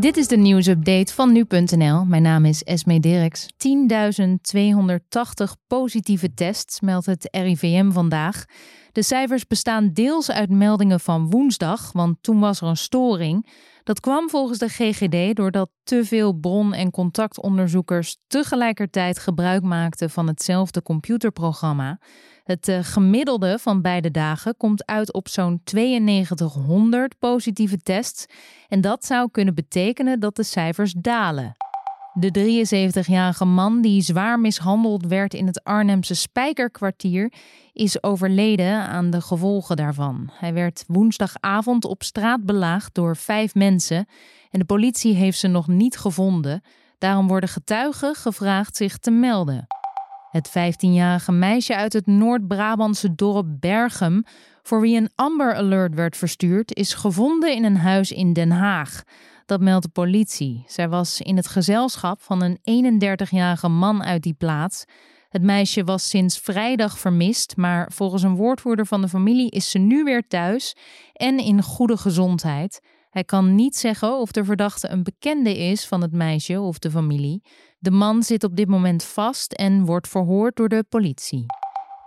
Dit is de nieuwsupdate van nu.nl. Mijn naam is Esme Dirks. 10.280 positieve tests meldt het RIVM vandaag. De cijfers bestaan deels uit meldingen van woensdag, want toen was er een storing. Dat kwam volgens de GGD doordat te veel bron- en contactonderzoekers tegelijkertijd gebruik maakten van hetzelfde computerprogramma. Het uh, gemiddelde van beide dagen komt uit op zo'n 9200 positieve tests. En dat zou kunnen betekenen dat de cijfers dalen. De 73-jarige man die zwaar mishandeld werd in het Arnhemse Spijkerkwartier is overleden aan de gevolgen daarvan. Hij werd woensdagavond op straat belaagd door vijf mensen en de politie heeft ze nog niet gevonden. Daarom worden getuigen gevraagd zich te melden. Het 15-jarige meisje uit het Noord-Brabantse dorp Berghem, voor wie een Amber Alert werd verstuurd, is gevonden in een huis in Den Haag. Dat meldt de politie. Zij was in het gezelschap van een 31-jarige man uit die plaats. Het meisje was sinds vrijdag vermist, maar volgens een woordvoerder van de familie is ze nu weer thuis en in goede gezondheid. Hij kan niet zeggen of de verdachte een bekende is van het meisje of de familie. De man zit op dit moment vast en wordt verhoord door de politie.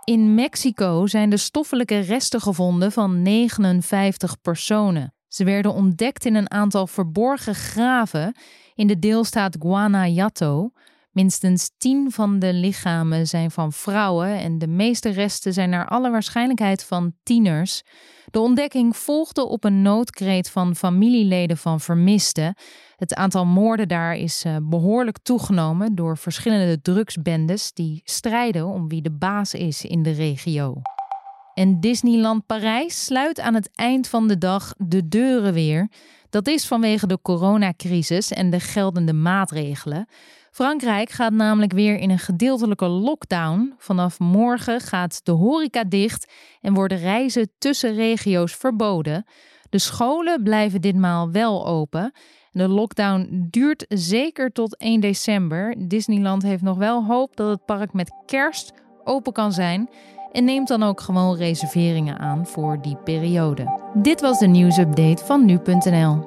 In Mexico zijn de stoffelijke resten gevonden van 59 personen. Ze werden ontdekt in een aantal verborgen graven in de deelstaat Guanajuato. Minstens tien van de lichamen zijn van vrouwen en de meeste resten zijn naar alle waarschijnlijkheid van tieners. De ontdekking volgde op een noodkreet van familieleden van vermisten. Het aantal moorden daar is eh, behoorlijk toegenomen door verschillende drugsbendes die strijden om wie de baas is in de regio. En Disneyland Parijs sluit aan het eind van de dag de deuren weer. Dat is vanwege de coronacrisis en de geldende maatregelen. Frankrijk gaat namelijk weer in een gedeeltelijke lockdown. Vanaf morgen gaat de horeca dicht en worden reizen tussen regio's verboden. De scholen blijven ditmaal wel open. De lockdown duurt zeker tot 1 december. Disneyland heeft nog wel hoop dat het park met kerst open kan zijn. En neemt dan ook gewoon reserveringen aan voor die periode. Dit was de nieuwsupdate van nu.nl.